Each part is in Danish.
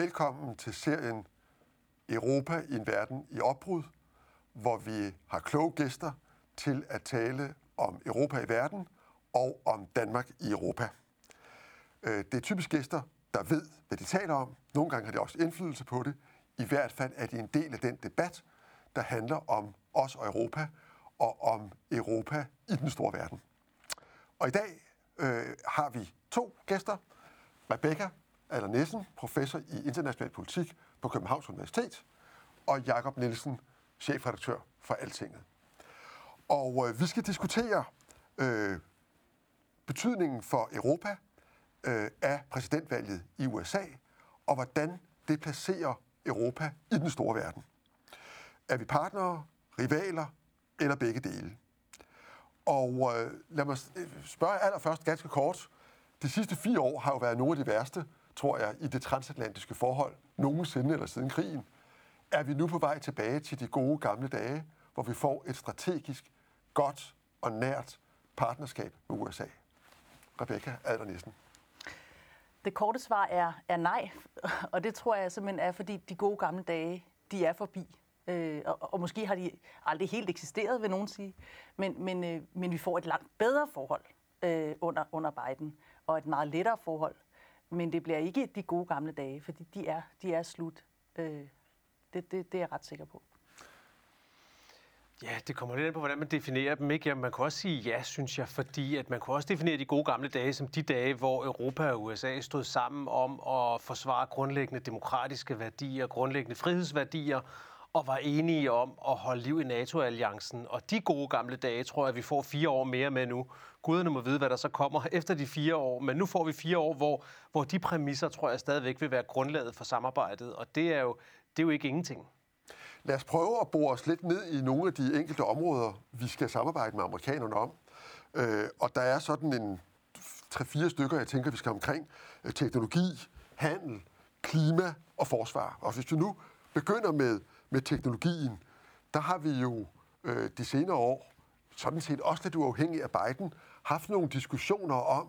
Velkommen til serien Europa i en verden i opbrud, hvor vi har kloge gæster til at tale om Europa i verden og om Danmark i Europa. Øh, det er typisk gæster, der ved, hvad de taler om. Nogle gange har de også indflydelse på det. I hvert fald er de en del af den debat, der handler om os og Europa, og om Europa i den store verden. Og i dag øh, har vi to gæster. Rebecca Aller Nissen, professor i international politik på Københavns Universitet, og Jakob Nielsen, chefredaktør for Altinget. Og øh, vi skal diskutere øh, betydningen for Europa øh, af præsidentvalget i USA, og hvordan det placerer Europa i den store verden. Er vi partnere, rivaler eller begge dele? Og øh, lad mig spørge allerførst ganske kort. De sidste fire år har jo været nogle af de værste, tror jeg, i det transatlantiske forhold nogensinde eller siden krigen. Er vi nu på vej tilbage til de gode gamle dage, hvor vi får et strategisk, godt og nært partnerskab med USA? Rebecca Adler Nissen. Det korte svar er, er nej, og det tror jeg simpelthen er, fordi de gode gamle dage, de er forbi. Øh, og, og måske har de aldrig helt eksisteret, vil nogen sige, men, men, øh, men vi får et langt bedre forhold øh, under, under Biden, og et meget lettere forhold. Men det bliver ikke de gode gamle dage, fordi de er, de er slut. Øh, det, det, det er jeg ret sikker på. Ja, det kommer lidt ind på, hvordan man definerer dem. Ikke? Jamen, man kan også sige ja, synes jeg, fordi at man kan også definere de gode gamle dage som de dage, hvor Europa og USA stod sammen om at forsvare grundlæggende demokratiske værdier, grundlæggende frihedsværdier, og var enige om at holde liv i NATO-alliancen. Og de gode gamle dage, tror jeg, vi får fire år mere med nu. Guderne må vide, hvad der så kommer efter de fire år. Men nu får vi fire år, hvor, hvor de præmisser, tror jeg, stadigvæk vil være grundlaget for samarbejdet. Og det er jo, det er jo ikke ingenting. Lad os prøve at bore os lidt ned i nogle af de enkelte områder, vi skal samarbejde med amerikanerne om. Øh, og der er sådan en 3-4 stykker, jeg tænker, vi skal omkring. Øh, teknologi, handel, klima og forsvar. Og hvis vi nu begynder med, med teknologien, der har vi jo øh, de senere år, sådan set også lidt uafhængig af Biden, haft nogle diskussioner om,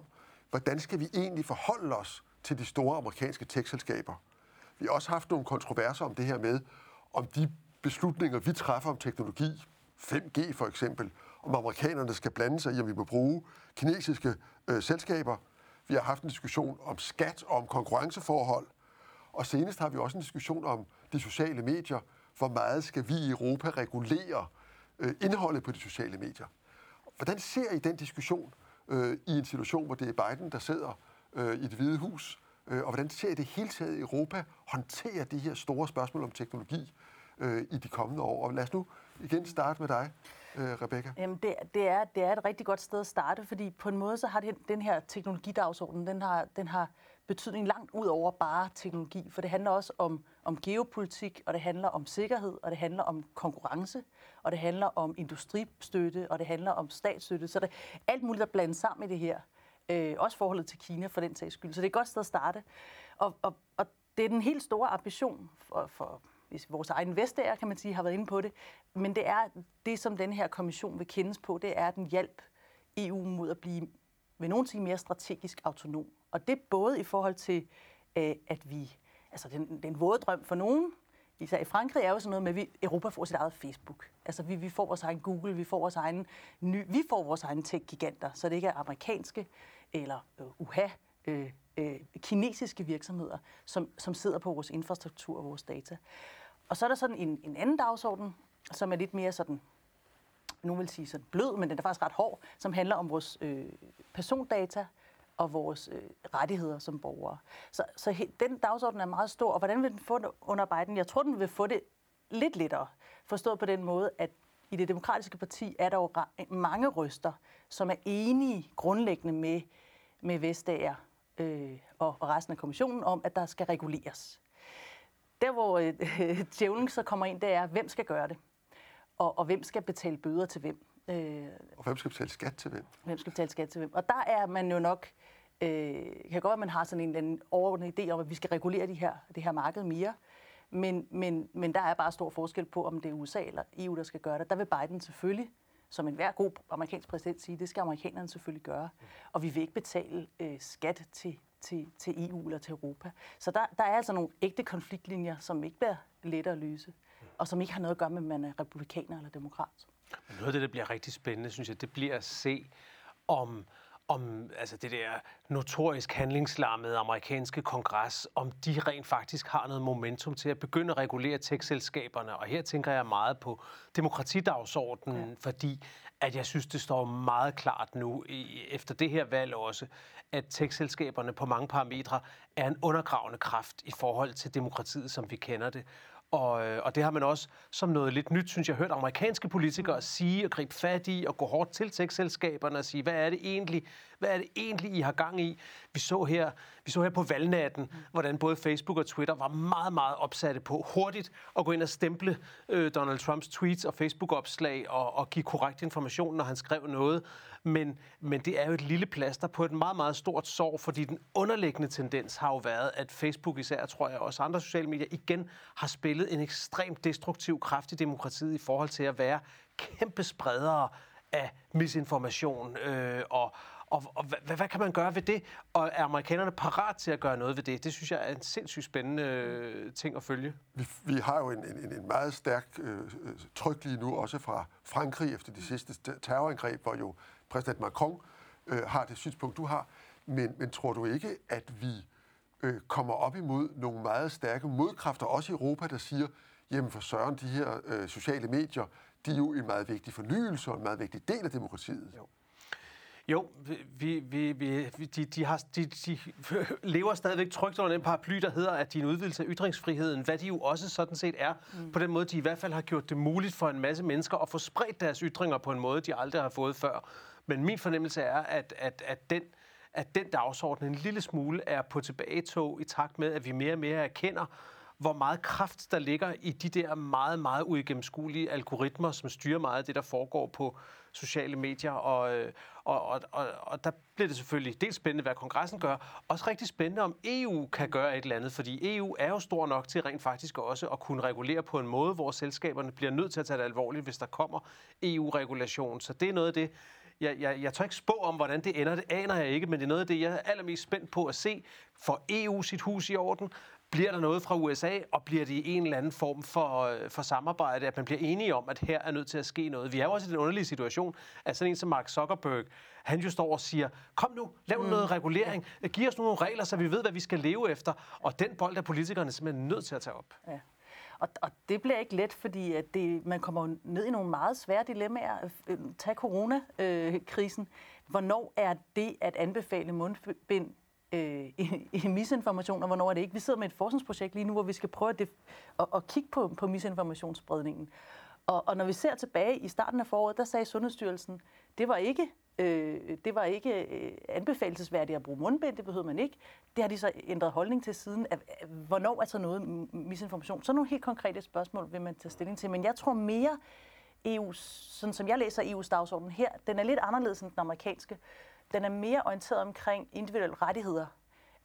hvordan skal vi egentlig forholde os til de store amerikanske tekstselskaber. Vi har også haft nogle kontroverser om det her med, om de beslutninger, vi træffer om teknologi, 5G for eksempel, om amerikanerne skal blande sig i, om vi må bruge kinesiske øh, selskaber. Vi har haft en diskussion om skat og om konkurrenceforhold. Og senest har vi også en diskussion om de sociale medier. Hvor meget skal vi i Europa regulere øh, indholdet på de sociale medier? Hvordan ser I den diskussion øh, i en situation, hvor det er Biden, der sidder øh, i det hvide hus? Øh, og hvordan ser I det hele taget i Europa håndtere de her store spørgsmål om teknologi? øh, i de kommende år. Og lad os nu igen starte med dig, øh, Rebecca. Jamen det, det, er, det er et rigtig godt sted at starte, fordi på en måde så har det, den her teknologidagsorden, den har, den har betydning langt ud over bare teknologi, for det handler også om, om geopolitik, og det handler om sikkerhed, og det handler om konkurrence, og det handler om industristøtte, og det handler om statsstøtte. Så det er alt muligt, der blandes sammen i det her. Øh, også forholdet til Kina for den sags skyld. Så det er et godt sted at starte. Og, og, og det er den helt store ambition for, for hvis vores egen vestager, kan man sige, har været inde på det. Men det er det, som den her kommission vil kendes på, det er den hjælp EU mod at blive, vil nogen sige, mere strategisk autonom. Og det både i forhold til, øh, at vi, altså den, den våde drøm for nogen, især i Frankrig, er jo sådan noget med, at vi, Europa får sit eget Facebook. Altså vi, vi får vores egen Google, vi får vores egen ny, vi får vores egen tech-giganter, så det ikke er amerikanske eller øh, uha, øh, øh, kinesiske virksomheder, som, som sidder på vores infrastruktur og vores data. Og så er der sådan en, en anden dagsorden, som er lidt mere sådan, nu vil sige sådan blød, men den er faktisk ret hård, som handler om vores øh, persondata og vores øh, rettigheder som borgere. Så, så he, den dagsorden er meget stor, og hvordan vil den få det under Biden? Jeg tror, den vil få det lidt lettere, forstået på den måde, at i det demokratiske parti er der jo mange røster, som er enige grundlæggende med, med Vestager øh, og resten af kommissionen om, at der skal reguleres. Der, hvor øh, djævlen så kommer ind, det er, hvem skal gøre det? Og, og hvem skal betale bøder til hvem? Øh, og hvem skal betale skat til hvem? Hvem skal betale skat til hvem? Og der er man jo nok... Øh, kan godt at man har sådan en eller anden overordnet idé om, at vi skal regulere de her, det her marked mere. Men, men, men der er bare stor forskel på, om det er USA eller EU, der skal gøre det. Der vil Biden selvfølgelig, som en hver god amerikansk præsident, sige, det skal amerikanerne selvfølgelig gøre. Og vi vil ikke betale øh, skat til til, til EU eller til Europa. Så der, der er altså nogle ægte konfliktlinjer, som ikke bliver lette at løse, og som ikke har noget at gøre med, om man er republikaner eller demokrat. Noget af det, der bliver rigtig spændende, synes jeg, det bliver at se, om om altså det der notorisk handlingslammede amerikanske kongres, om de rent faktisk har noget momentum til at begynde at regulere tech-selskaberne. Og her tænker jeg meget på demokratidagsordenen, ja. fordi at jeg synes, det står meget klart nu, efter det her valg også, at tech-selskaberne på mange parametre er en undergravende kraft i forhold til demokratiet, som vi kender det. Og, øh, og det har man også som noget lidt nyt, synes jeg, hørt amerikanske politikere sige og gribe fat i og gå hårdt til tech-selskaberne og sige, hvad er det egentlig, hvad er det egentlig, I har gang i? Vi så her, vi så her på valgnatten, hvordan både Facebook og Twitter var meget, meget opsatte på hurtigt at gå ind og stemple øh, Donald Trumps tweets og Facebook-opslag og, og give korrekt information, når han skrev noget. Men, men det er jo et lille plaster på et meget, meget stort sorg, fordi den underliggende tendens har jo været, at Facebook især, tror jeg, og også andre sociale medier, igen har spillet en ekstremt destruktiv kraft i demokratiet i forhold til at være kæmpe spredere af misinformation øh, og, og, og hvad, hvad kan man gøre ved det? Og er amerikanerne parat til at gøre noget ved det? Det synes jeg er en sindssygt spændende øh, ting at følge. Vi, vi har jo en, en, en meget stærk øh, øh, tryk lige nu, også fra Frankrig efter de sidste terrorangreb, hvor jo præsident Macron øh, har det synspunkt, du har. Men, men tror du ikke, at vi øh, kommer op imod nogle meget stærke modkræfter, også i Europa, der siger, jamen for søren, de her øh, sociale medier, de er jo en meget vigtig fornyelse og en meget vigtig del af demokratiet. Jo. Jo, vi, vi, vi, de, de, har, de, de lever stadigvæk trygt under den paraply, der hedder, at de er en udvidelse af ytringsfriheden, hvad de jo også sådan set er. Mm. På den måde, de i hvert fald har gjort det muligt for en masse mennesker at få spredt deres ytringer på en måde, de aldrig har fået før. Men min fornemmelse er, at, at, at den at den dagsorden en lille smule er på tilbagetog i takt med, at vi mere og mere erkender, hvor meget kraft der ligger i de der meget, meget uigennemskuelige algoritmer, som styrer meget af det, der foregår på sociale medier. Og, øh, og, og, og, og der bliver det selvfølgelig dels spændende, hvad kongressen gør, også rigtig spændende, om EU kan gøre et eller andet, fordi EU er jo stor nok til rent faktisk også at kunne regulere på en måde, hvor selskaberne bliver nødt til at tage det alvorligt, hvis der kommer EU-regulation. Så det er noget af det, jeg, jeg, jeg tør ikke spå om, hvordan det ender. Det aner jeg ikke, men det er noget af det, jeg er allermest spændt på at se. For EU sit hus i orden? Bliver der noget fra USA, og bliver det i en eller anden form for, øh, for samarbejde, at man bliver enige om, at her er nødt til at ske noget? Vi er jo også i den underlige situation, at sådan en som Mark Zuckerberg, han jo står og siger, kom nu, lav mm. noget regulering, giv os nogle regler, så vi ved, hvad vi skal leve efter. Og den bold er politikerne simpelthen nødt til at tage op. Ja. Og, og det bliver ikke let, fordi at det, man kommer ned i nogle meget svære dilemmaer. Øh, tag coronakrisen. Øh, hvornår er det at anbefale mundbind øh, i, i misinformation, og hvornår er det ikke? Vi sidder med et forskningsprojekt lige nu, hvor vi skal prøve at, def- at, at kigge på, på misinformationsspredningen. Og, og når vi ser tilbage i starten af foråret, der sagde Sundhedsstyrelsen, det var ikke Øh, det var ikke øh, anbefalesværdigt at bruge mundbind, det behøvede man ikke. Det har de så ændret holdning til siden. At, at, hvornår er så noget misinformation? Så nogle helt konkrete spørgsmål vil man tage stilling til. Men jeg tror mere, EU's, sådan som jeg læser EU's dagsorden her, den er lidt anderledes end den amerikanske. Den er mere orienteret omkring individuelle rettigheder.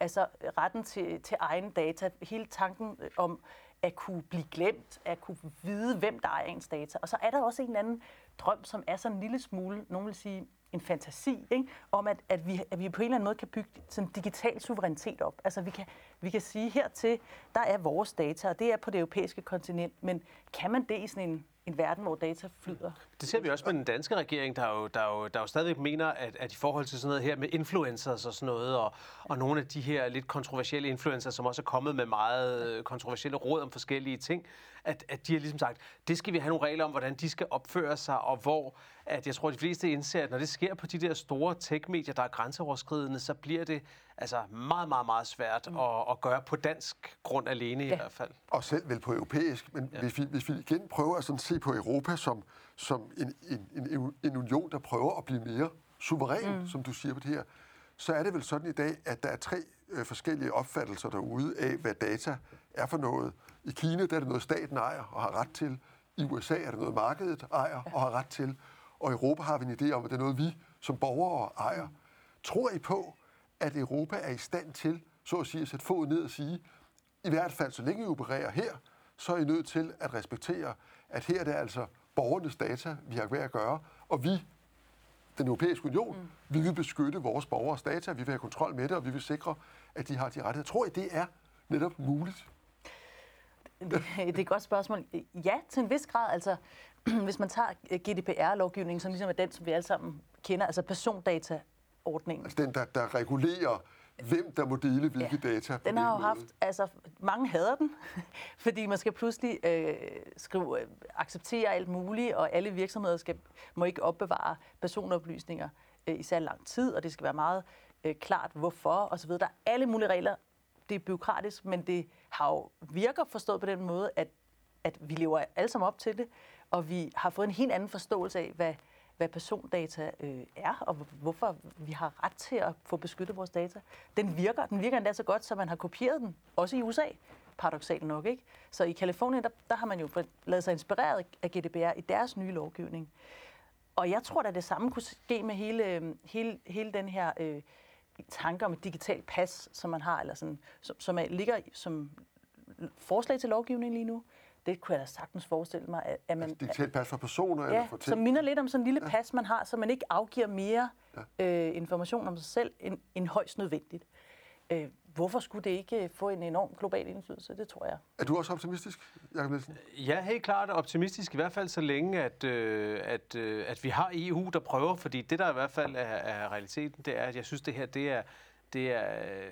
Altså retten til, til egen data. Hele tanken øh, om at kunne blive glemt, at kunne vide, hvem der er ens data. Og så er der også en eller anden drøm, som er sådan en lille smule, nogen vil sige, en fantasi, ikke? om at, at, vi, at vi på en eller anden måde kan bygge sådan digital suverænitet op. Altså vi kan, vi kan sige hertil, der er vores data, og det er på det europæiske kontinent, men kan man det i sådan en, en verden, hvor data flyder? Det ser vi også med den danske regering, der jo, der jo, der jo stadigvæk mener, at, at i forhold til sådan noget her med influencers og sådan noget, og, og nogle af de her lidt kontroversielle influencers, som også er kommet med meget øh, kontroversielle råd om forskellige ting, at, at de har ligesom sagt, det skal vi have nogle regler om, hvordan de skal opføre sig, og hvor at jeg tror, at de fleste indser, at når det sker på de der store tech-medier, der er grænseoverskridende, så bliver det altså meget, meget, meget svært mm. at, at gøre på dansk grund alene ja. i hvert fald. Og selv vel på europæisk, men ja. hvis, vi, hvis vi igen prøver at sådan se på Europa som, som en, en, en, en union, der prøver at blive mere suveræn, mm. som du siger på det her, så er det vel sådan i dag, at der er tre øh, forskellige opfattelser derude af, hvad data er for noget. I Kina der er det noget, staten ejer og har ret til. I USA er det noget, markedet ejer og har ret til. Og i Europa har vi en idé om, at det er noget, vi som borgere ejer. Tror I på, at Europa er i stand til, så at sige, at sætte foden ned og sige, i hvert fald så længe I opererer her, så er I nødt til at respektere, at her er det altså borgernes data, vi har ved at gøre, og vi den europæiske union. Mm. Vi vil beskytte vores borgers data, vi vil have kontrol med det, og vi vil sikre, at de har de rettigheder. Tror I, det er netop muligt? Det er et godt spørgsmål. Ja, til en vis grad. Altså, hvis man tager GDPR-lovgivningen, som ligesom er den, som vi alle sammen kender, altså persondata-ordningen. Altså den, der, der regulerer, hvem der må dele hvilke ja, data. Den har jo haft, altså mange hader den, fordi man skal pludselig øh, skrive, øh, acceptere alt muligt, og alle virksomheder skal, må ikke opbevare personoplysninger øh, i særlig lang tid, og det skal være meget øh, klart, hvorfor osv. Der er alle mulige regler. Det er byråkratisk, men det har jo virker forstået på den måde, at, at vi lever alle sammen op til det, og vi har fået en helt anden forståelse af, hvad, hvad persondata øh, er, og hvorfor vi har ret til at få beskyttet vores data. Den virker, den virker endda så godt, så man har kopieret den, også i USA, paradoxalt nok. Ikke? Så i Kalifornien, der, der har man jo lavet sig inspireret af GDPR i deres nye lovgivning. Og jeg tror, at det samme kunne ske med hele, øh, hele, hele den her øh, tanke om et digitalt pas, som man har, eller sådan, som, som er, ligger som forslag til lovgivning lige nu det kunne jeg da sagtens forestille mig. At, at man, altså digitalt pas for personer ja, eller for ting? som minder lidt om sådan en lille ja. pas, man har, så man ikke afgiver mere ja. øh, information om sig selv end, end højst nødvendigt. Øh, hvorfor skulle det ikke få en enorm global indflydelse? Det tror jeg. Er du også optimistisk, Jacob Nielsen? Ja, helt klart optimistisk, i hvert fald så længe, at, øh, at, øh, at vi har EU, der prøver, fordi det, der i hvert fald er, er realiteten, det er, at jeg synes, det her, det er, det er øh,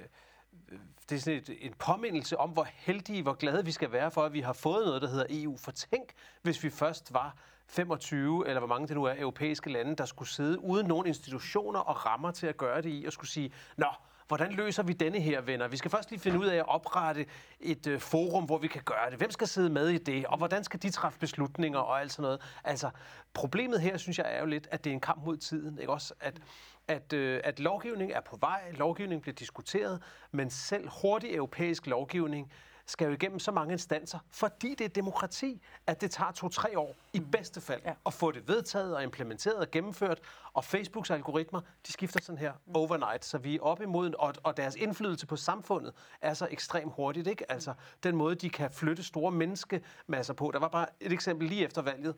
det er sådan et, en påmindelse om, hvor heldige, hvor glade vi skal være for, at vi har fået noget, der hedder EU. For tænk, hvis vi først var 25, eller hvor mange det nu er, europæiske lande, der skulle sidde uden nogen institutioner og rammer til at gøre det i, og skulle sige, nå, hvordan løser vi denne her, venner? Vi skal først lige finde ud af at oprette et øh, forum, hvor vi kan gøre det. Hvem skal sidde med i det? Og hvordan skal de træffe beslutninger og alt sådan noget? Altså, problemet her, synes jeg, er jo lidt, at det er en kamp mod tiden. Ikke også? At at, øh, at lovgivning er på vej, lovgivning bliver diskuteret, men selv hurtig europæisk lovgivning skal jo igennem så mange instanser, fordi det er demokrati, at det tager to-tre år i mm. bedste fald ja. at få det vedtaget og implementeret og gennemført. Og Facebooks algoritmer, de skifter sådan her mm. overnight, så vi er op imod, og, og deres indflydelse på samfundet er så ekstremt hurtigt. Ikke? Altså den måde, de kan flytte store menneskemasser på. Der var bare et eksempel lige efter valget,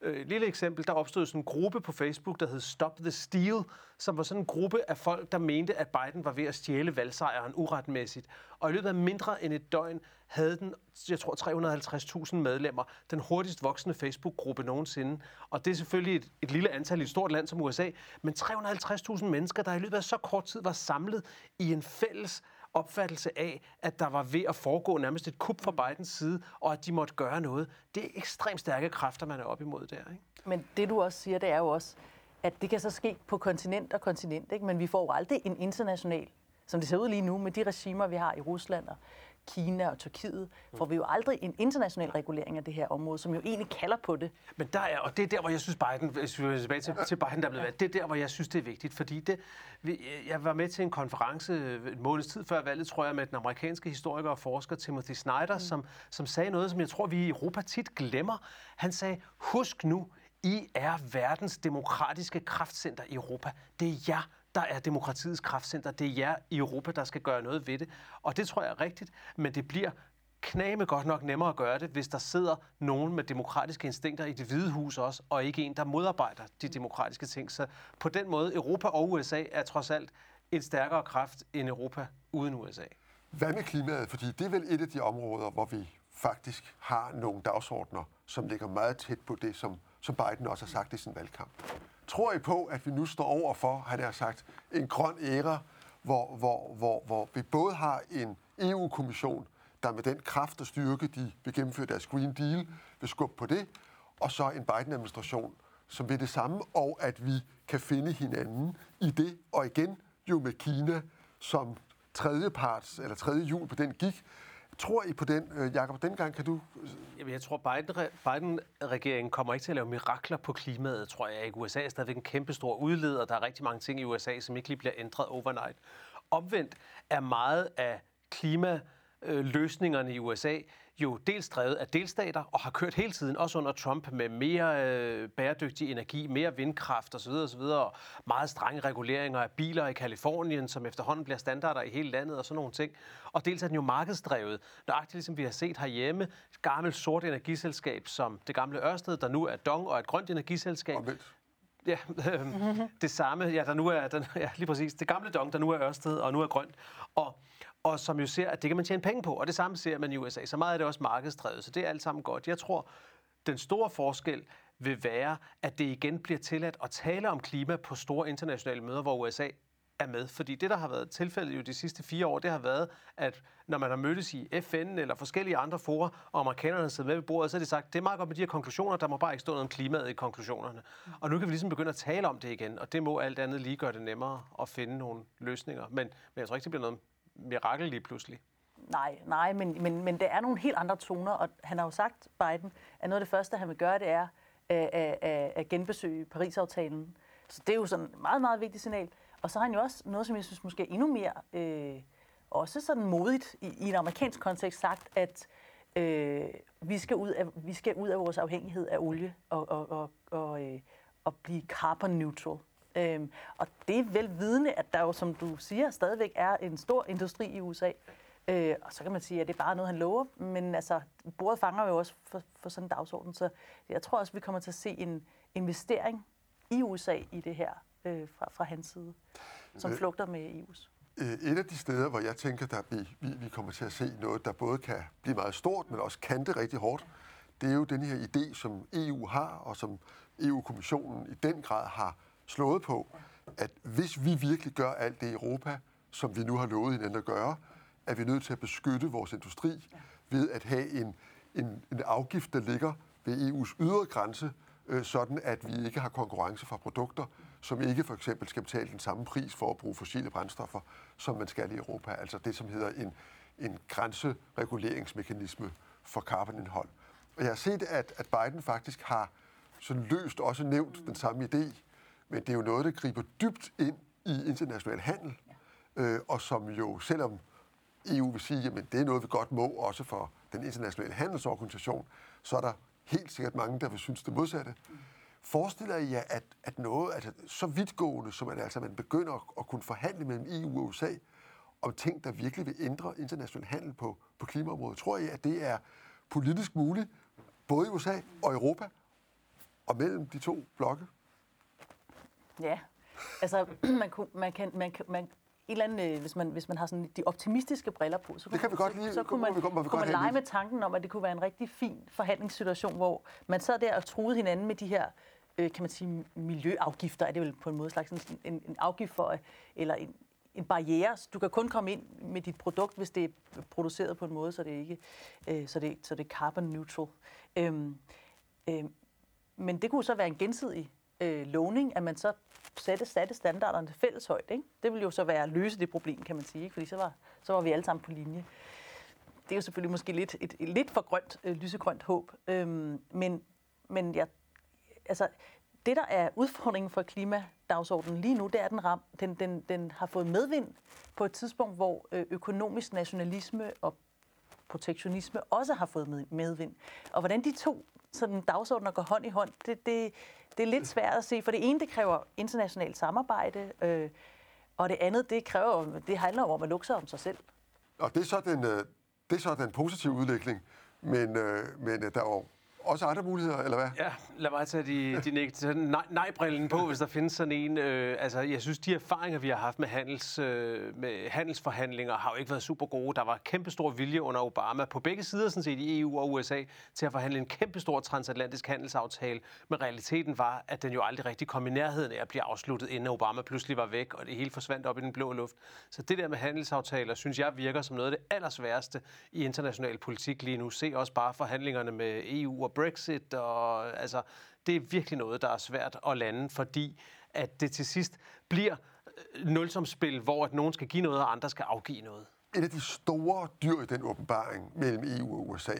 øh, lille eksempel, der opstod sådan en gruppe på Facebook, der hed Stop the Steal, som var sådan en gruppe af folk, der mente, at Biden var ved at stjæle valgsejren uretmæssigt. Og i løbet af mindre end et døgn havde den, jeg tror, 350.000 medlemmer. Den hurtigst voksende Facebook-gruppe nogensinde. Og det er selvfølgelig et, et lille antal i et stort land som USA, men 350.000 mennesker, der i løbet af så kort tid var samlet i en fælles opfattelse af, at der var ved at foregå nærmest et kup fra Bidens side, og at de måtte gøre noget. Det er ekstremt stærke kræfter, man er op imod der. Ikke? Men det du også siger, det er jo også, at det kan så ske på kontinent og kontinent, ikke? men vi får jo aldrig en international, som det ser ud lige nu, med de regimer, vi har i Rusland og Kina og Tyrkiet, får vi jo aldrig en international regulering af det her område, som jo egentlig kalder på det. Men der er, og det er der, hvor jeg synes, Biden, hvis vi tilbage til, til Biden, der er blevet valgt, det er der, hvor jeg synes, det er vigtigt, fordi det, jeg var med til en konference en måneds tid før valget, tror jeg, med den amerikanske historiker og forsker Timothy Snyder, mm. som, som sagde noget, som jeg tror, vi i Europa tit glemmer. Han sagde, husk nu, I er verdens demokratiske kraftcenter i Europa. Det er jer, der er demokratiets kraftcenter. Det er jer i Europa, der skal gøre noget ved det. Og det tror jeg er rigtigt, men det bliver kname godt nok nemmere at gøre det, hvis der sidder nogen med demokratiske instinkter i det hvide hus også, og ikke en, der modarbejder de demokratiske ting. Så på den måde, Europa og USA er trods alt en stærkere kraft end Europa uden USA. Hvad med klimaet? Fordi det er vel et af de områder, hvor vi faktisk har nogle dagsordner, som ligger meget tæt på det, som, som Biden også har sagt i sin valgkamp. Tror I på, at vi nu står over for, har jeg sagt, en grøn æra, hvor, hvor, hvor, hvor vi både har en EU-kommission, der med den kraft og styrke, de vil gennemføre deres Green Deal, vil skubbe på det, og så en Biden-administration, som vil det samme, og at vi kan finde hinanden i det, og igen jo med Kina som tredje parts, eller tredje jul på den gik, Tror I på den, øh, Jakob? Dengang kan du... Jamen, jeg tror, Biden-regeringen kommer ikke til at lave mirakler på klimaet, tror jeg ikke. USA er stadigvæk en kæmpe stor udleder. Der er rigtig mange ting i USA, som ikke lige bliver ændret overnight. Omvendt er meget af klimaløsningerne i USA jo dels drevet af delstater og har kørt hele tiden, også under Trump, med mere øh, bæredygtig energi, mere vindkraft osv. osv. Og meget strenge reguleringer af biler i Kalifornien, som efterhånden bliver standarder i hele landet og sådan nogle ting. Og dels er den jo markedsdrevet, nøjagtigt ligesom vi har set herhjemme, et gammelt sort energiselskab som det gamle Ørsted, der nu er Dong og et grønt energiselskab. ja, øh, det samme, ja, der nu er, den, ja, lige præcis, det gamle dong, der nu er Ørsted, og nu er grønt, og, og som jo ser, at det kan man tjene penge på, og det samme ser man i USA. Så meget er det også markedsdrevet, så det er alt sammen godt. Jeg tror, den store forskel vil være, at det igen bliver tilladt at tale om klima på store internationale møder, hvor USA er med. Fordi det, der har været tilfældet jo de sidste fire år, det har været, at når man har mødtes i FN eller forskellige andre forer, og amerikanerne har siddet med ved bordet, så har de sagt, det er meget godt med de her konklusioner, der må bare ikke stå noget om klimaet i konklusionerne. Og nu kan vi ligesom begynde at tale om det igen, og det må alt andet lige gøre det nemmere at finde nogle løsninger. Men, men jeg tror ikke, det bliver noget mirakel lige pludselig. Nej, nej, men, men, men det er nogle helt andre toner, og han har jo sagt, Biden, at noget af det første, han vil gøre, det er at, at, at, at genbesøge Paris-aftalen. Så det er jo sådan et meget, meget vigtigt signal. Og så har han jo også noget, som jeg synes måske er endnu mere, øh, også sådan modigt i, i en amerikansk kontekst, sagt, at øh, vi, skal ud af, vi skal ud af vores afhængighed af olie og, og, og, og, øh, og blive carbon neutral. Øhm, og det er vel vidende, at der jo, som du siger, stadigvæk er en stor industri i USA. Øh, og så kan man sige, at det er bare noget, han lover. Men altså, bordet fanger jo også for, for sådan en dagsorden. Så jeg tror også, vi kommer til at se en investering i USA i det her øh, fra, fra hans side, som øh, flugter med EU's. Øh, et af de steder, hvor jeg tænker, at vi, vi, vi kommer til at se noget, der både kan blive meget stort, men også kan det rigtig hårdt, det er jo den her idé, som EU har, og som EU-kommissionen i den grad har slået på, at hvis vi virkelig gør alt det i Europa, som vi nu har lovet hinanden at gøre, er vi nødt til at beskytte vores industri ved at have en, en, en afgift, der ligger ved EU's ydre grænse, øh, sådan at vi ikke har konkurrence fra produkter, som ikke for eksempel skal betale den samme pris for at bruge fossile brændstoffer, som man skal i Europa. Altså det, som hedder en, en grænsereguleringsmekanisme for carbonindhold. Og jeg har set, at, at Biden faktisk har sådan løst også nævnt den samme idé, men det er jo noget, der griber dybt ind i international handel, øh, og som jo, selvom EU vil sige, at det er noget, vi godt må, også for den internationale handelsorganisation, så er der helt sikkert mange, der vil synes det modsatte. Forestiller I jer, at, at noget altså, så vidtgående, som at altså, man begynder at, at kunne forhandle mellem EU og USA, om ting, der virkelig vil ændre international handel på, på klimaområdet, tror I, at det er politisk muligt, både i USA og Europa, og mellem de to blokke? Ja, altså man, kunne, man, kan, man, kan, man eller andet, øh, hvis man, hvis man har sådan de optimistiske briller på, så, det kan vi godt lide. så, så kunne man, vi, kunne man lege med tanken om, at det kunne være en rigtig fin forhandlingssituation, hvor man sad der og troede hinanden med de her øh, kan man sige, miljøafgifter, er det vel på en måde slags en, en, en afgift for, eller en, en barriere. Du kan kun komme ind med dit produkt, hvis det er produceret på en måde, så det ikke øh, så det, så det er carbon neutral. Øhm, øh, men det kunne så være en gensidig øh, lovning, at man så satte, satte standarderne til fælles højde. Ikke? Det ville jo så være at løse det problem, kan man sige, ikke? fordi så var, så var vi alle sammen på linje. Det er jo selvfølgelig måske lidt, et, et lidt for grønt, øh, lysegrønt håb, øhm, men, men jeg, altså, det, der er udfordringen for klimadagsordenen lige nu, det er, at den, ram, den, den, den har fået medvind på et tidspunkt, hvor øh, økonomisk nationalisme og protektionisme også har fået medvind. Og hvordan de to sådan dagsordner går hånd i hånd, det, det, det er lidt svært at se, for det ene, det kræver internationalt samarbejde, øh, og det andet, det, kræver, det handler om at lukke sig om sig selv. Og det er så den, øh, det er så den positive udvikling, men, øh, men øh, der er jo også andre muligheder, eller hvad? Ja, lad mig tage de, de negative nej, nej-brillen på, hvis der findes sådan en. Øh, altså, jeg synes, de erfaringer, vi har haft med, handels, øh, med handelsforhandlinger, har jo ikke været super gode. Der var kæmpestor vilje under Obama på begge sider, sådan set i EU og USA, til at forhandle en kæmpestor transatlantisk handelsaftale. Men realiteten var, at den jo aldrig rigtig kom i nærheden af at blive afsluttet, inden Obama pludselig var væk, og det hele forsvandt op i den blå luft. Så det der med handelsaftaler, synes jeg virker som noget af det allersværeste i international politik lige nu. Se også bare forhandlingerne med EU og Brexit, og altså, det er virkelig noget, der er svært at lande, fordi at det til sidst bliver øh, nulsomspil, hvor at nogen skal give noget, og andre skal afgive noget. Et af de store dyr i den åbenbaring mellem EU og USA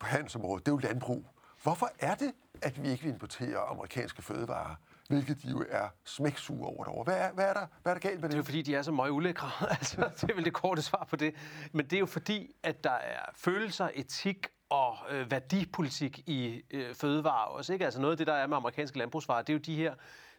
på handelsområdet, det er jo landbrug. Hvorfor er det, at vi ikke vil importere amerikanske fødevarer? hvilket de jo er smæksure over derovre. Hvad er, hvad er, der, hvad er der galt med det? Det er jo fordi, de er så meget ulækre. altså, det er vel det korte svar på det. Men det er jo fordi, at der er følelser, etik og øh, værdipolitik i øh, fødevarer også. Ikke? Altså noget af det, der er med amerikanske landbrugsvarer, det er jo de her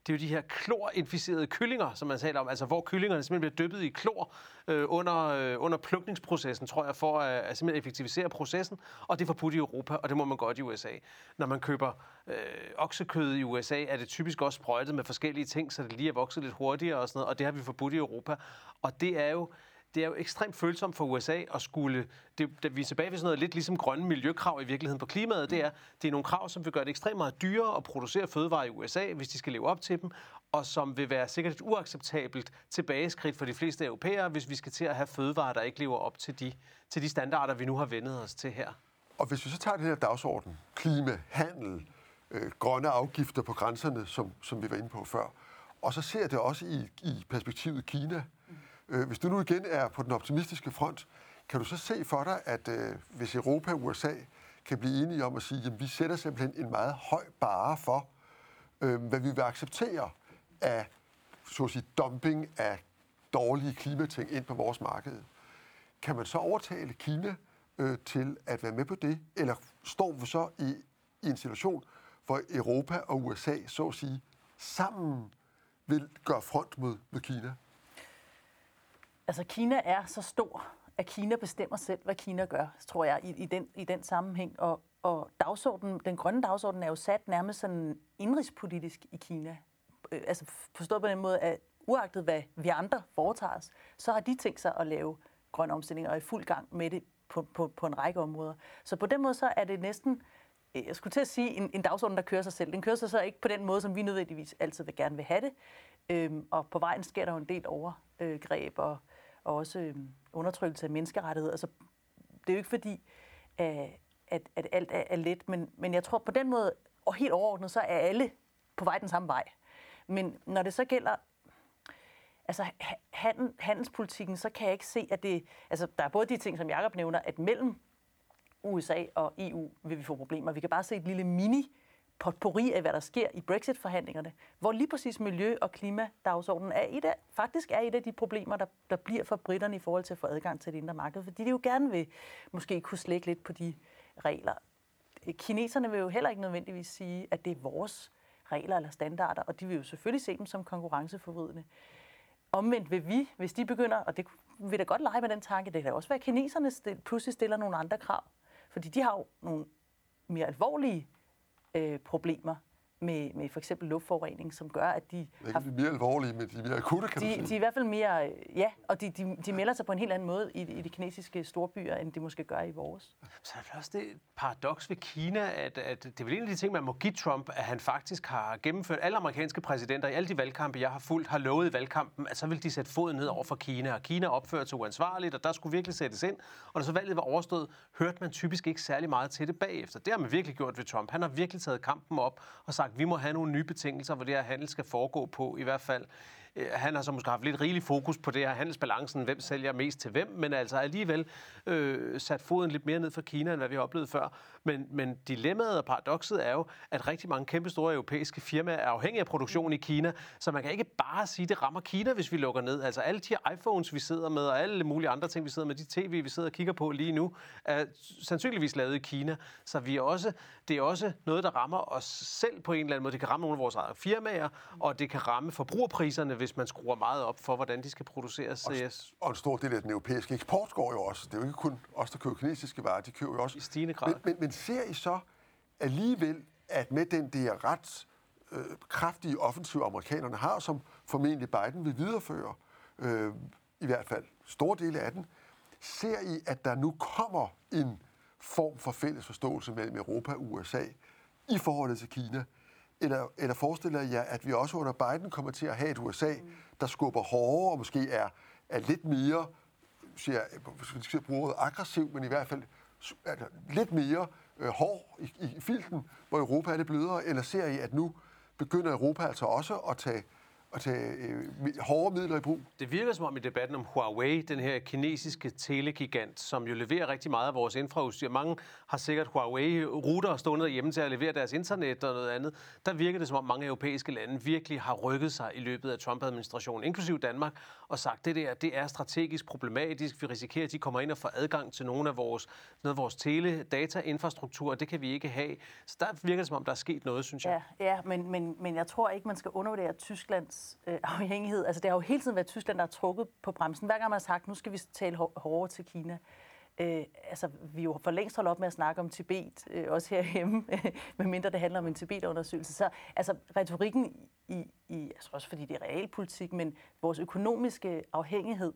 det er jo de her klorinficerede kyllinger, som man taler om, altså hvor kyllingerne simpelthen bliver dyppet i klor øh, under, øh, under plukningsprocessen, tror jeg, for at, at simpelthen effektivisere processen, og det er forbudt i Europa, og det må man godt i USA. Når man køber øh, oksekød i USA, er det typisk også sprøjtet med forskellige ting, så det lige er vokset lidt hurtigere og sådan noget, og det har vi forbudt i Europa. Og det er jo det er jo ekstremt følsomt for USA at skulle... Det, det, vi er tilbage ved sådan noget lidt ligesom grønne miljøkrav i virkeligheden på klimaet. Det er, det er nogle krav, som vil gøre det ekstremt meget dyrere at producere fødevarer i USA, hvis de skal leve op til dem, og som vil være sikkert et uacceptabelt tilbageskridt for de fleste europæere, hvis vi skal til at have fødevarer, der ikke lever op til de, til de standarder, vi nu har vendet os til her. Og hvis vi så tager den her dagsorden, klima, handel, øh, grønne afgifter på grænserne, som, som vi var inde på før, og så ser det også i, i perspektivet Kina, Øh, hvis du nu igen er på den optimistiske front, kan du så se for dig, at øh, hvis Europa og USA kan blive enige om at sige, at vi sætter simpelthen en meget høj bare for, øh, hvad vi vil acceptere af så at sige, dumping af dårlige klimating ind på vores marked. Kan man så overtale Kina øh, til at være med på det, eller står vi så i, i en situation, hvor Europa og USA, så at sige, sammen vil gøre front mod, mod Kina? Altså, Kina er så stor, at Kina bestemmer selv, hvad Kina gør, tror jeg, i, i, den, i den sammenhæng. Og, og dagsorden, den grønne dagsorden er jo sat nærmest sådan indrigspolitisk i Kina. Øh, altså forstået på den måde, at uagtet hvad vi andre foretager os, så har de tænkt sig at lave grøn omstilling og er i fuld gang med det på, på, på en række områder. Så på den måde så er det næsten, øh, jeg skulle til at sige, en, en dagsorden, der kører sig selv. Den kører sig så ikke på den måde, som vi nødvendigvis altid vil gerne vil have det. Øhm, og på vejen sker der jo en del overgreb og og også øhm, undertrykkelse af menneskerettigheder. Altså, det er jo ikke fordi, at, at, at alt er, er let, men, men jeg tror på den måde, og helt overordnet, så er alle på vej den samme vej. Men når det så gælder altså handel, handelspolitikken, så kan jeg ikke se, at det... Altså, der er både de ting, som Jacob nævner, at mellem USA og EU vil vi få problemer. Vi kan bare se et lille mini potpourri af, hvad der sker i Brexit-forhandlingerne, hvor lige præcis miljø- og klimadagsordenen er et af, faktisk er et af de problemer, der, der bliver for britterne i forhold til at få adgang til det indre marked, fordi de jo gerne vil måske kunne slække lidt på de regler. Kineserne vil jo heller ikke nødvendigvis sige, at det er vores regler eller standarder, og de vil jo selvfølgelig se dem som konkurrenceforvridende. Omvendt vil vi, hvis de begynder, og det vil da godt lege med den tanke, det kan også være, at kineserne pludselig stiller nogle andre krav, fordi de har jo nogle mere alvorlige øh, problemer med, med for eksempel luftforurening, som gør, at de... Det er mere alvorlige, men de er mere akutte, kan de, sige. De er i hvert fald mere... Ja, og de, de, de melder sig på en helt anden måde i, i de kinesiske storbyer, end de måske gør i vores. Så er det også det paradoks ved Kina, at, at det er vel en af de ting, man må give Trump, at han faktisk har gennemført alle amerikanske præsidenter i alle de valgkampe, jeg har fulgt, har lovet i valgkampen, at så vil de sætte foden ned over for Kina, og Kina opførte sig uansvarligt, og der skulle virkelig sættes ind. Og når så valget var overstået, hørte man typisk ikke særlig meget til det bagefter. Det har man virkelig gjort ved Trump. Han har virkelig taget kampen op og sagt, at vi må have nogle nye betingelser, hvor det her handel skal foregå på, i hvert fald. Øh, han har så måske haft lidt rigelig fokus på det her handelsbalancen, hvem sælger mest til hvem, men altså alligevel øh, sat foden lidt mere ned for Kina, end hvad vi har oplevet før. Men, men dilemmaet og paradokset er jo, at rigtig mange kæmpe store europæiske firmaer er afhængige af produktion i Kina, så man kan ikke bare sige, at det rammer Kina, hvis vi lukker ned. Altså alle de her iPhones, vi sidder med, og alle mulige andre ting, vi sidder med, de tv, vi sidder og kigger på lige nu, er sandsynligvis lavet i Kina. Så vi er også, det er også noget, der rammer os selv på en eller anden måde. Det kan ramme nogle af vores egne firmaer, og det kan ramme forbrugerpriserne, hvis man skruer meget op for, hvordan de skal produceres. Og, og en stor del af den europæiske eksport går jo også. Det er jo ikke kun os, der køber kinesiske varer, de køber jo også. I stigende grad. Men, men, men ser I så alligevel, at med den der ret øh, kraftige offensiv, amerikanerne har, som formentlig Biden vil videreføre, øh, i hvert fald store dele af den, ser I, at der nu kommer en form for fælles forståelse mellem Europa og USA i forholdet til Kina? Eller, eller forestiller jeg, at vi også under Biden kommer til at have et USA, der skubber hårdere og måske er, er lidt mere, siger, jeg skal bruge ordet aggressiv, men i hvert fald altså, lidt mere øh, hård i, i filten, hvor Europa er det blødere, eller ser I, at nu begynder Europa altså også at tage at tage øh, hårde midler i brug? Det virker som om i debatten om Huawei, den her kinesiske telegigant, som jo leverer rigtig meget af vores infrastruktur. Mange har sikkert Huawei-ruter stående hjemme til at levere deres internet og noget andet. Der virker det som om mange europæiske lande virkelig har rykket sig i løbet af Trump-administrationen, inklusiv Danmark, og sagt, det der det er strategisk problematisk. Vi risikerer, at de kommer ind og får adgang til nogle af vores, noget af vores tele-data-infrastruktur, og det kan vi ikke have. Så der virker det som om, der er sket noget, synes jeg. Ja, ja men, men, men jeg tror ikke, man skal undervurdere Tysklands øh, afhængighed. Altså, det har jo hele tiden været Tyskland, der har trukket på bremsen. Hver gang man har sagt, nu skal vi tale hårdere til Kina. Øh, altså, vi jo for længst holdt op med at snakke om Tibet, øh, også herhjemme, medmindre det handler om en Tibet-undersøgelse. Så altså, retorikken i, i altså også fordi det er realpolitik, men vores økonomiske afhængighed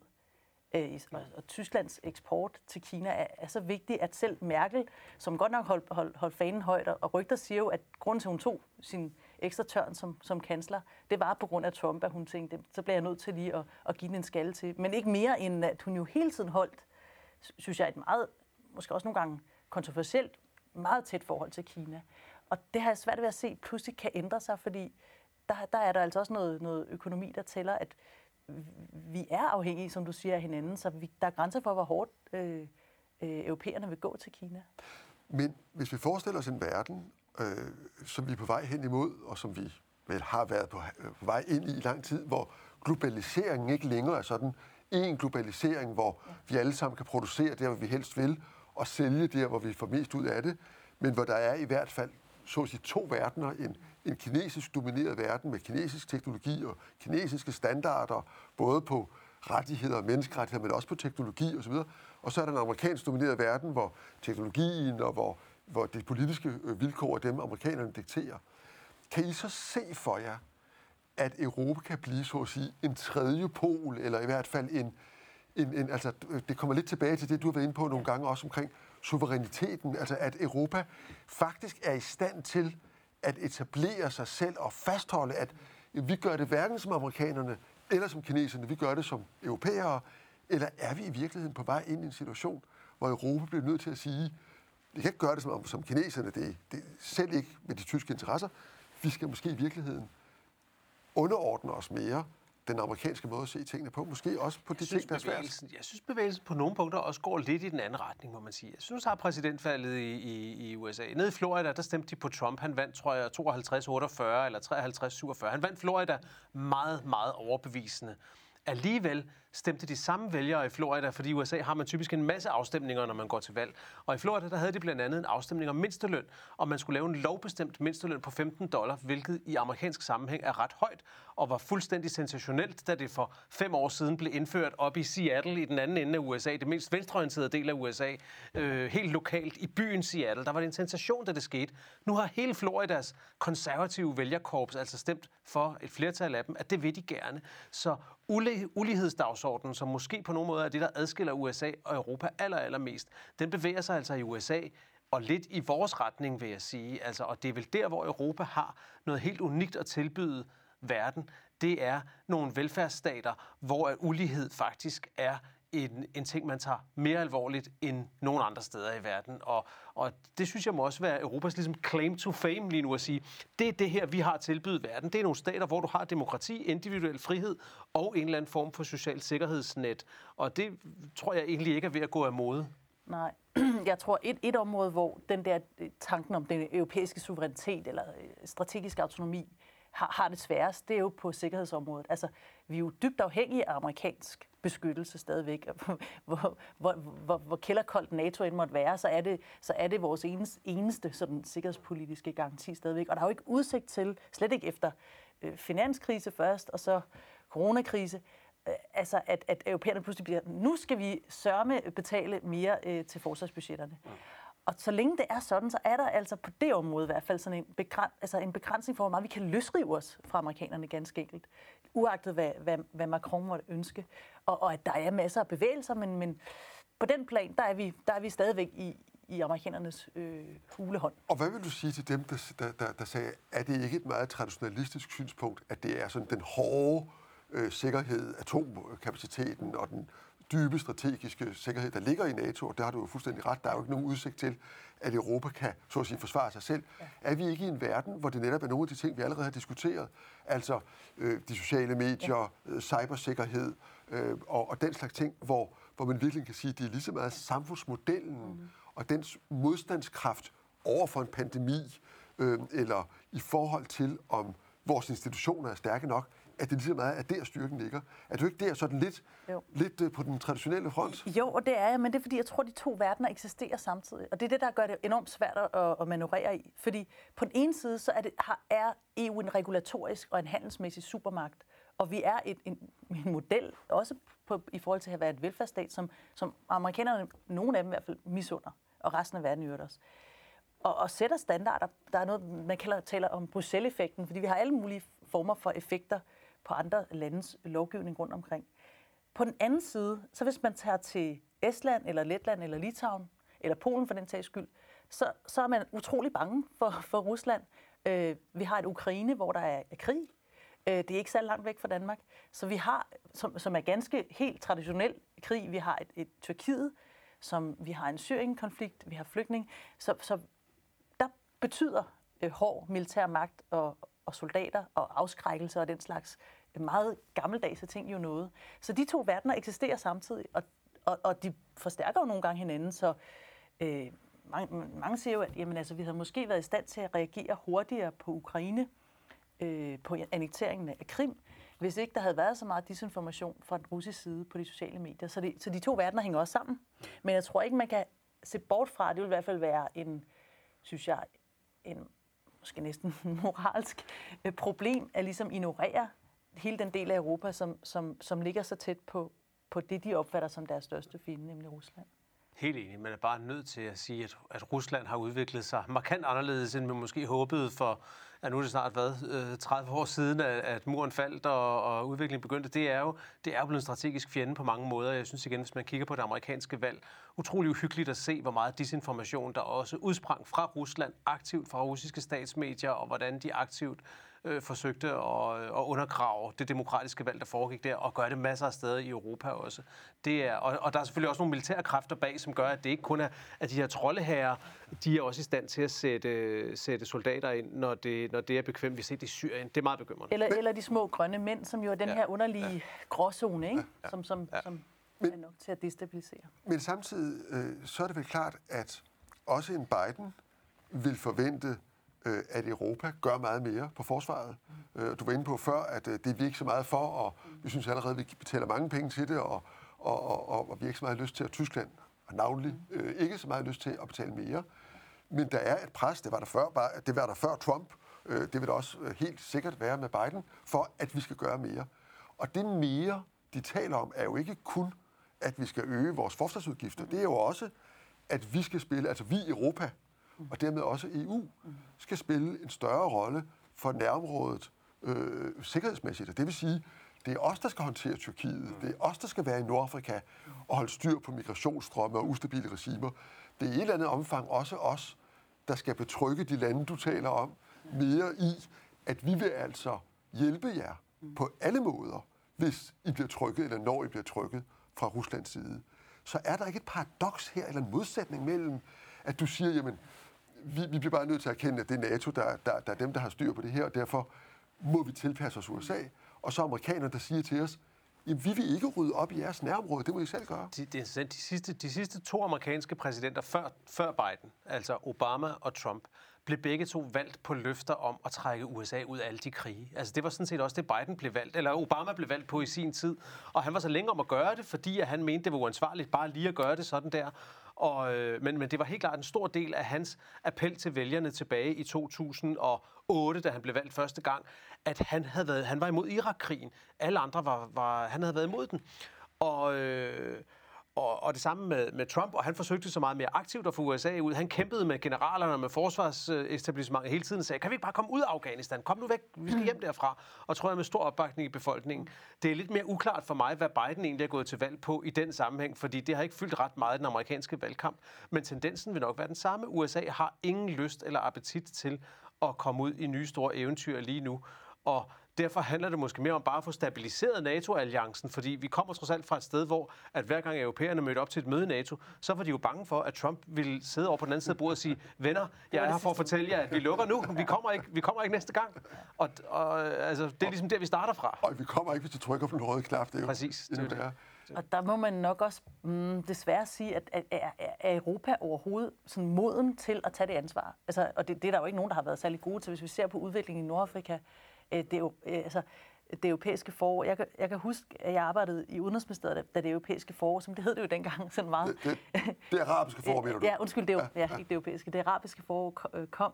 øh, og, og Tysklands eksport til Kina er, er så vigtig, at selv Merkel, som godt nok holdt hold, hold fanen højt, og rygter siger jo, at grunden til, at hun tog sin ekstra tørn som, som kansler, det var på grund af Trump, at hun tænkte, så bliver jeg nødt til lige at, at give den en skalle til. Men ikke mere end, at hun jo hele tiden holdt, synes jeg, et meget, måske også nogle gange kontroversielt, meget tæt forhold til Kina. Og det har jeg svært ved at se pludselig kan ændre sig, fordi der, der er der altså også noget, noget økonomi, der tæller, at vi er afhængige, som du siger, af hinanden, så vi, der er grænser for, hvor hårdt øh, øh, europæerne vil gå til Kina. Men hvis vi forestiller os en verden, øh, som vi er på vej hen imod, og som vi vel har været på, øh, på vej ind i i lang tid, hvor globaliseringen ikke længere er sådan en globalisering, hvor vi alle sammen kan producere der, hvor vi helst vil, og sælge der, hvor vi får mest ud af det, men hvor der er i hvert fald så at sige, to verdener, en, en kinesisk domineret verden med kinesisk teknologi og kinesiske standarder, både på rettigheder og menneskerettigheder, men også på teknologi osv. Og så er der en amerikansk domineret verden, hvor teknologien og hvor, hvor det politiske øh, vilkår af dem, amerikanerne dikterer. Kan I så se for jer, at Europa kan blive, så at sige, en tredje pol, eller i hvert fald en, en, en altså, det kommer lidt tilbage til det, du har været inde på nogle gange også omkring suveræniteten, altså at Europa faktisk er i stand til at etablere sig selv og fastholde, at vi gør det hverken som amerikanerne eller som kineserne, vi gør det som europæere, eller er vi i virkeligheden på vej ind i en situation, hvor Europa bliver nødt til at sige, vi kan ikke gøre det som, som kineserne, det, det selv ikke med de tyske interesser, vi skal måske i virkeligheden underordne os mere den amerikanske måde at se tingene på. Måske også på de ting, der er svært. Jeg synes, bevægelsen på nogle punkter også går lidt i den anden retning, må man sige. Jeg synes, at præsidentvalget i, i, i USA. Nede i Florida, der stemte de på Trump. Han vandt, tror jeg, 52-48 eller 53-47. Han vandt Florida meget, meget overbevisende. Alligevel stemte de samme vælgere i Florida, fordi i USA har man typisk en masse afstemninger, når man går til valg. Og i Florida, der havde de blandt andet en afstemning om mindsteløn, og man skulle lave en lovbestemt mindsteløn på 15 dollar, hvilket i amerikansk sammenhæng er ret højt, og var fuldstændig sensationelt, da det for fem år siden blev indført op i Seattle i den anden ende af USA, det mest venstreorienterede del af USA, øh, helt lokalt i byen Seattle. Der var det en sensation, da det skete. Nu har hele Floridas konservative vælgerkorps altså stemt for et flertal af dem, at det vil de gerne. Så ulighedsdagsordenen, som måske på nogen måde er det, der adskiller USA og Europa aller, allermest, den bevæger sig altså i USA og lidt i vores retning, vil jeg sige. Altså, og det er vel der, hvor Europa har noget helt unikt at tilbyde verden. Det er nogle velfærdsstater, hvor ulighed faktisk er en, en ting, man tager mere alvorligt end nogen andre steder i verden. Og, og det synes jeg må også være Europas ligesom claim to fame lige nu at sige, det er det her, vi har tilbydet verden. Det er nogle stater, hvor du har demokrati, individuel frihed og en eller anden form for social sikkerhedsnet. Og det tror jeg egentlig ikke er ved at gå af mode. Nej, jeg tror et, et område, hvor den der tanken om den europæiske suverænitet eller øh, strategisk autonomi har, har det sværest, det er jo på sikkerhedsområdet. Altså, vi er jo dybt afhængige af amerikansk beskyttelse stadigvæk. Hvor, hvor, hvor, hvor kælderkoldt NATO end måtte være, så er det, så er det vores eneste, eneste sådan, sikkerhedspolitiske garanti stadigvæk. Og der er jo ikke udsigt til, slet ikke efter øh, finanskrise først, og så coronakrise, øh, altså at, at europæerne pludselig bliver, nu skal vi sørme betale mere øh, til forsvarsbudgetterne. Mm. Og så længe det er sådan, så er der altså på det område i hvert fald sådan en, begræns, altså en begrænsning for, hvor meget vi kan løsrive os fra amerikanerne ganske enkelt. Uagtet hvad, hvad, hvad Macron måtte ønske. Og, og at der er masser af bevægelser, men, men på den plan, der er vi, der er vi stadigvæk i, i amerikanernes øh, hulehånd. Og hvad vil du sige til dem, der, der, der, der sagde, at det ikke et meget traditionalistisk synspunkt, at det er sådan den hårde øh, sikkerhed, atomkapaciteten og den dybe strategiske sikkerhed, der ligger i NATO, og der har du jo fuldstændig ret, der er jo ikke nogen udsigt til, at Europa kan, så at sige, forsvare sig selv. Ja. Er vi ikke i en verden, hvor det netop er nogle af de ting, vi allerede har diskuteret, altså øh, de sociale medier, ja. øh, cybersikkerhed øh, og, og den slags ting, hvor, hvor man virkelig kan sige, at det er lige så meget samfundsmodellen mm. og dens modstandskraft over for en pandemi, øh, eller i forhold til, om vores institutioner er stærke nok, at det ligesom er, at der styrken ligger. Er du ikke der sådan lidt, jo. lidt øh, på den traditionelle front? Jo, og det er jeg, men det er fordi, jeg tror, at de to verdener eksisterer samtidig. Og det er det, der gør det enormt svært at, at manøvrere i. Fordi på den ene side, så er, det, er EU en regulatorisk og en handelsmæssig supermagt. Og vi er et, en, en model, også på, i forhold til at være et velfærdsstat, som, som amerikanerne, nogle af dem i hvert fald, misunder, og resten af verden gør også og, og sætter standarder. Der er noget, man kalder, taler om Bruxelles-effekten, fordi vi har alle mulige former for effekter på andre landes lovgivning rundt omkring. På den anden side, så hvis man tager til Estland, eller Letland, eller Litauen, eller Polen for den sags skyld, så, så er man utrolig bange for, for Rusland. Øh, vi har et Ukraine, hvor der er krig. Øh, det er ikke så langt væk fra Danmark. Så vi har, som, som er ganske helt traditionel krig, vi har et, et Tyrkiet, som vi har en Syrien-konflikt, vi har flygtning. Så, så der betyder øh, hård militær magt og, og soldater og afskrækkelse og den slags meget gammeldags ting jo noget. Så de to verdener eksisterer samtidig, og, og, og de forstærker jo nogle gange hinanden, så øh, mange, mange siger jo, at jamen, altså, vi havde måske været i stand til at reagere hurtigere på Ukraine, øh, på annekteringen af Krim, hvis ikke der havde været så meget disinformation fra den russiske side på de sociale medier. Så, det, så de to verdener hænger også sammen. Men jeg tror ikke, man kan se bort fra, det vil i hvert fald være en, synes jeg, en måske næsten moralsk øh, problem at ligesom ignorere hele den del af Europa, som, som, som ligger så tæt på, på det, de opfatter som deres største fjende, nemlig Rusland. Helt enig. Man er bare nødt til at sige, at, at Rusland har udviklet sig markant anderledes, end man måske håbede for, at nu er det snart været øh, 30 år siden, at, at muren faldt og, og udviklingen begyndte. Det er jo det er jo blevet en strategisk fjende på mange måder. Jeg synes igen, hvis man kigger på det amerikanske valg, utrolig uhyggeligt at se, hvor meget disinformation, der også udsprang fra Rusland, aktivt fra russiske statsmedier, og hvordan de aktivt øh, forsøgte at, at undergrave det demokratiske valg, der foregik der, og gøre det masser af steder i Europa også. Det er, og, og der er selvfølgelig også nogle militære kræfter bag, som gør, at det ikke kun er, at de her troldeherrer, de er også i stand til at sætte, sætte soldater ind, når det, når det er bekvemt. Vi ser det i Syrien. Det er meget bekymrende. Eller, eller de små grønne mænd, som jo er den ja. her underlige ja. gråzone, ikke? Ja. som, som, ja. som men, er nok til at destabilisere. Men samtidig øh, så er det vel klart, at også en Biden vil forvente øh, at Europa gør meget mere på forsvaret. Mm. Øh, du var inde på før, at øh, det er vi ikke så meget for, og vi synes allerede, at vi betaler mange penge til det, og, og, og, og, og vi har ikke så meget lyst til, at Tyskland har navnlig øh, ikke så meget lyst til at betale mere. Men der er et pres, det var der før, bare, det var der før Trump, øh, det vil der også øh, helt sikkert være med Biden, for at vi skal gøre mere. Og det mere, de taler om, er jo ikke kun, at vi skal øge vores forsvarsudgifter. Det er jo også, at vi skal spille, altså vi i Europa, og dermed også EU, skal spille en større rolle for nærområdet øh, sikkerhedsmæssigt. Og det vil sige, det er os, der skal håndtere Tyrkiet. Det er os, der skal være i Nordafrika og holde styr på migrationsstrømme og ustabile regimer. Det er i et eller andet omfang også os, der skal betrygge de lande, du taler om, mere i, at vi vil altså hjælpe jer på alle måder, hvis I bliver trykket, eller når I bliver trykket fra Ruslands side. Så er der ikke et paradoks her, eller en modsætning mellem, at du siger, jamen, vi, vi bliver bare nødt til at erkende, at det er NATO, der, der, der er dem, der har styr på det her, og derfor må vi tilpasse os USA. Og så amerikanerne, der siger til os, Jamen, vi vil ikke rydde op i jeres nærområde, det må I selv gøre. Det, det er interessant. de, sidste, de sidste to amerikanske præsidenter før, før Biden, altså Obama og Trump, blev begge to valgt på løfter om at trække USA ud af alle de krige. Altså det var sådan set også det, Biden blev valgt, eller Obama blev valgt på i sin tid. Og han var så længe om at gøre det, fordi at han mente, det var uansvarligt bare lige at gøre det sådan der. Og, øh, men, men det var helt klart en stor del af hans appel til vælgerne tilbage i 2008, da han blev valgt første gang, at han, havde været, han var imod Irakkrigen. Alle andre var, var han havde været imod den. Og, øh, og, og det samme med, med Trump, og han forsøgte så meget mere aktivt at få USA ud. Han kæmpede med generalerne og med forsvarsetablissementet hele tiden og sagde, kan vi ikke bare komme ud af Afghanistan? Kom nu væk, vi skal hjem derfra. Og tror jeg med stor opbakning i befolkningen. Det er lidt mere uklart for mig, hvad Biden egentlig er gået til valg på i den sammenhæng, fordi det har ikke fyldt ret meget i den amerikanske valgkamp. Men tendensen vil nok være den samme. USA har ingen lyst eller appetit til at komme ud i nye store eventyr lige nu. Og Derfor handler det måske mere om bare at få stabiliseret NATO-alliancen, fordi vi kommer trods alt fra et sted, hvor at hver gang europæerne mødte op til et møde i NATO, så var de jo bange for, at Trump ville sidde over på den anden side af bordet og sige, venner, jeg er her for at fortælle jer, at vi lukker nu, vi kommer ikke, vi kommer ikke næste gang. Og, og altså, det er ligesom der, vi starter fra. Og vi kommer ikke, hvis du trykker på den røde knap. Det er jo Præcis, det er det. værre. Og der må man nok også mm, desværre sige, at, at, at er Europa overhovedet sådan moden til at tage det ansvar. Altså, og det, det er der jo ikke nogen, der har været særlig gode til. Hvis vi ser på udviklingen i Nordafrika, øh, det øh, altså, det europæiske forår. Jeg kan, jeg kan huske, at jeg arbejdede i Udenrigsministeriet, da- det europæiske forår, som det hed det jo dengang, sådan meget. Det, det, det arabiske forår, mener du? Ja, undskyld, det er jo ja, ikke det europæiske. Det arabiske forår øh, kom,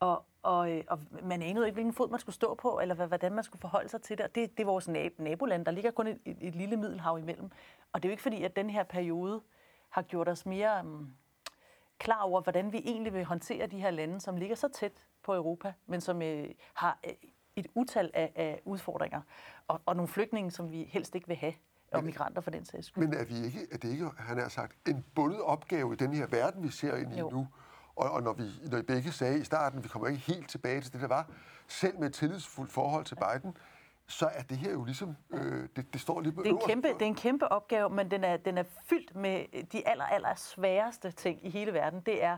og, og, øh, og man anede ikke, hvilken fod man skulle stå på, eller hvordan man skulle forholde sig til det. Og det, det er vores nab- naboland. Der ligger kun et, et, et lille middelhav imellem. Og det er jo ikke fordi, at den her periode har gjort os mere um, klar over, hvordan vi egentlig vil håndtere de her lande, som ligger så tæt på Europa, men som øh, har øh, et utal af, af udfordringer. Og, og nogle flygtninge, som vi helst ikke vil have, og migranter for den sags skyld. Men er, vi ikke, er det ikke, han har sagt, en bundet opgave i den her verden, vi ser ind i Jo. nu? Og, og når, vi, når I begge sagde i starten, vi kommer ikke helt tilbage til det, der var, selv med et tillidsfuldt forhold til Biden, så er det her jo ligesom, øh, det, det står lige på Det er, en kæmpe, det er en kæmpe opgave, men den er, den er fyldt med de aller, aller sværeste ting i hele verden. Det er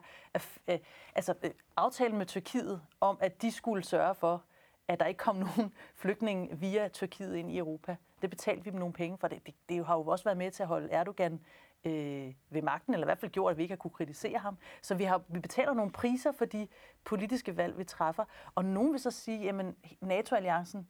øh, altså, øh, aftalen med Tyrkiet om, at de skulle sørge for, at der ikke kom nogen flygtninge via Tyrkiet ind i Europa. Det betalte vi dem nogle penge for. Det, det, det har jo også været med til at holde Erdogan øh, ved magten, eller i hvert fald gjort, at vi ikke har kunne kritisere ham. Så vi, har, vi betaler nogle priser for de politiske valg, vi træffer. Og nogen vil så sige, at NATO-alliancen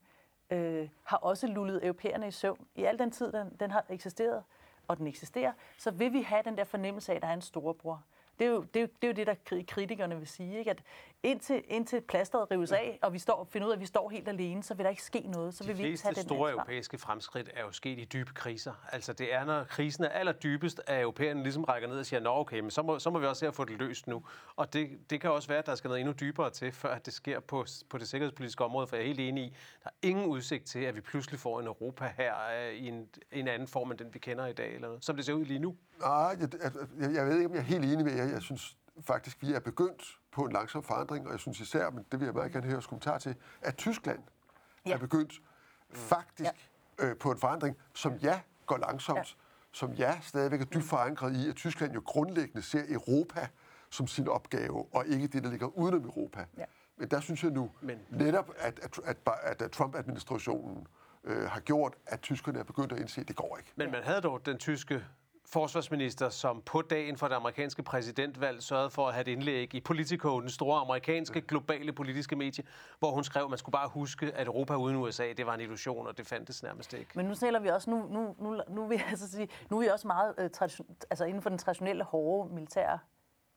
øh, har også lullet europæerne i søvn. I al den tid, den, den har eksisteret, og den eksisterer, så vil vi have den der fornemmelse af, at der er en storebror. Det er jo det, er jo, det, er jo det der kri- kritikerne vil sige, ikke? at indtil, indtil plasteret rives af, og vi står, finder ud af, at vi står helt alene, så vil der ikke ske noget. Så De vil vi ikke fleste tage den store ansvar. europæiske fremskridt er jo sket i dybe kriser. Altså det er, når krisen er allerdybest, at europæerne ligesom rækker ned og siger, nå okay, men så må, så må vi også se at få det løst nu. Og det, det kan også være, at der skal noget endnu dybere til, før at det sker på, på det sikkerhedspolitiske område, for jeg er helt enig i, der er ingen udsigt til, at vi pludselig får en Europa her øh, i en, en anden form, end den vi kender i dag, eller noget, som det ser ud lige nu. Nej, jeg, jeg, jeg ved ikke, om jeg er helt enig med jer. Jeg synes faktisk, vi er begyndt på en langsom forandring, og jeg synes især, men det vil jeg meget gerne høre jeres kommentar til, at Tyskland ja. Ja. er begyndt faktisk ja. øh, på en forandring, som ja, går langsomt, ja. som ja, stadigvæk er dybt forankret i, at Tyskland jo grundlæggende ser Europa som sin opgave, og ikke det, der ligger udenom Europa. Ja. Men der synes jeg nu Men- netop, at, at, at, at, at Trump-administrationen øh, har gjort, at tyskerne er begyndt at indse, at det går ikke. Men man havde dog den tyske forsvarsminister, som på dagen for det amerikanske præsidentvalg sørgede for at have et indlæg i Politico, den store amerikanske globale politiske medie, hvor hun skrev, at man skulle bare huske, at Europa uden USA, det var en illusion, og det fandtes nærmest ikke. Men nu taler vi også, nu, nu, nu, nu, vil jeg altså sige, nu er vi også meget øh, tradition, altså inden for den traditionelle hårde militære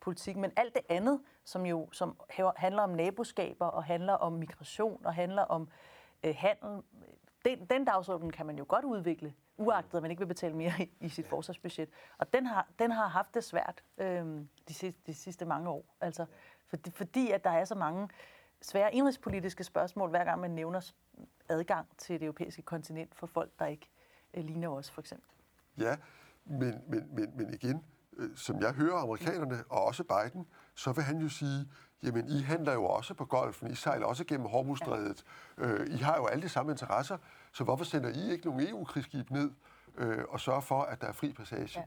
politik, men alt det andet, som jo som handler om naboskaber og handler om migration og handler om øh, handel, den, den dagsorden kan man jo godt udvikle, uagtet at man ikke vil betale mere i, i sit forsvarsbudget. Og den har, den har haft det svært øh, de, sidste, de sidste mange år. Altså, fordi, fordi at der er så mange svære indrigspolitiske spørgsmål, hver gang man nævner adgang til det europæiske kontinent for folk, der ikke øh, ligner os, for eksempel. Ja, men, men, men, men igen, som jeg hører amerikanerne, og også Biden, så vil han jo sige, jamen I handler jo også på golfen, I sejler også gennem Hormuzstrædet, øh, I har jo alle de samme interesser, så hvorfor sender I ikke nogen EU-krigsskib ned øh, og sørger for, at der er fri passage? Ja.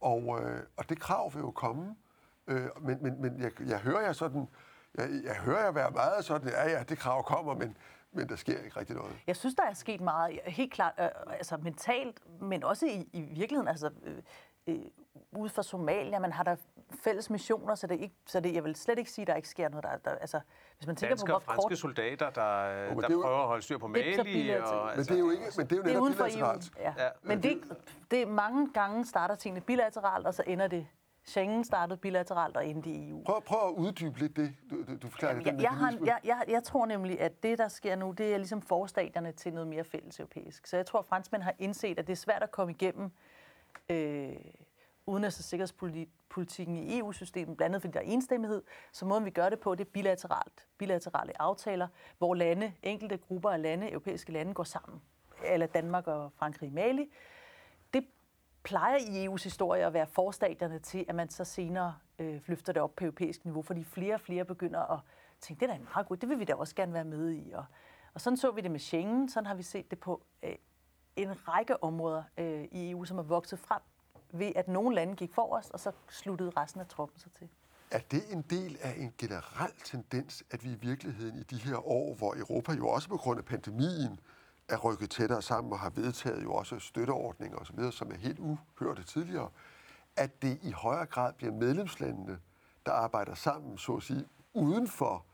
Og, øh, og det krav vil jo komme, øh, men, men, men jeg, jeg hører jer sådan, jeg, jeg hører jer være meget sådan, ja ja, det krav kommer, men, men der sker ikke rigtig noget. Jeg synes, der er sket meget, helt klart, øh, altså mentalt, men også i, i virkeligheden, altså øh, øh, ude for Somalia, man har der fælles missioner, så det ikke, så det, jeg vil slet ikke sige, at der ikke sker noget. Der, der, altså, hvis man tænker Danske på, og hvor franske kort soldater, der, men der det er jo- prøver at holde styr på Det er Mali. bilateralt. Og, Men altså, det er jo ikke, men det er jo det er netop for EU. bilateralt. Ja. Ja. Men det, det er mange gange starter tingene bilateralt, og så ender det Schengen startede bilateralt og endte i EU. Prøv, prøv at uddybe lidt det, du, du, du forklarer. Jamen, jeg, jeg, har, jeg, jeg, jeg tror nemlig, at det, der sker nu, det er ligesom forstadierne til noget mere fælles europæisk. Så jeg tror, at franskmænd har indset, at det er svært at komme igennem øh, udenrigs- og sikkerhedspolitikken i EU-systemet, blandt andet fordi der er enstemmighed. Så måden vi gør det på, det er bilateralt. Bilaterale aftaler, hvor lande, enkelte grupper af lande, europæiske lande, går sammen. Eller Danmark og Frankrig i Mali. Det plejer i EU's historie at være forstadierne til, at man så senere øh, løfter det op på europæisk niveau, fordi flere og flere begynder at tænke, det er da en meget godt, det vil vi da også gerne være med i. Og, Og sådan så vi det med Schengen, sådan har vi set det på øh, en række områder øh, i EU, som er vokset frem ved, at nogle lande gik forrest, og så sluttede resten af troppen sig til. Er det en del af en generel tendens, at vi i virkeligheden i de her år, hvor Europa jo også på grund af pandemien er rykket tættere sammen og har vedtaget jo også støtteordninger osv., som er helt uhørte tidligere, at det i højere grad bliver medlemslandene, der arbejder sammen, så at sige, uden for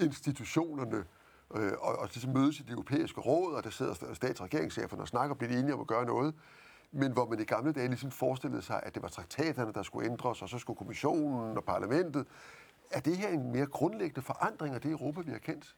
institutionerne, øh, og, og ligesom mødes i det europæiske råd, og der sidder stats- og regeringscheferne og snakker og bliver enige om at gøre noget, men hvor man i gamle dage ligesom forestillede sig, at det var traktaterne, der skulle ændres, og så skulle kommissionen og parlamentet. Er det her en mere grundlæggende forandring af det Europa, vi har kendt?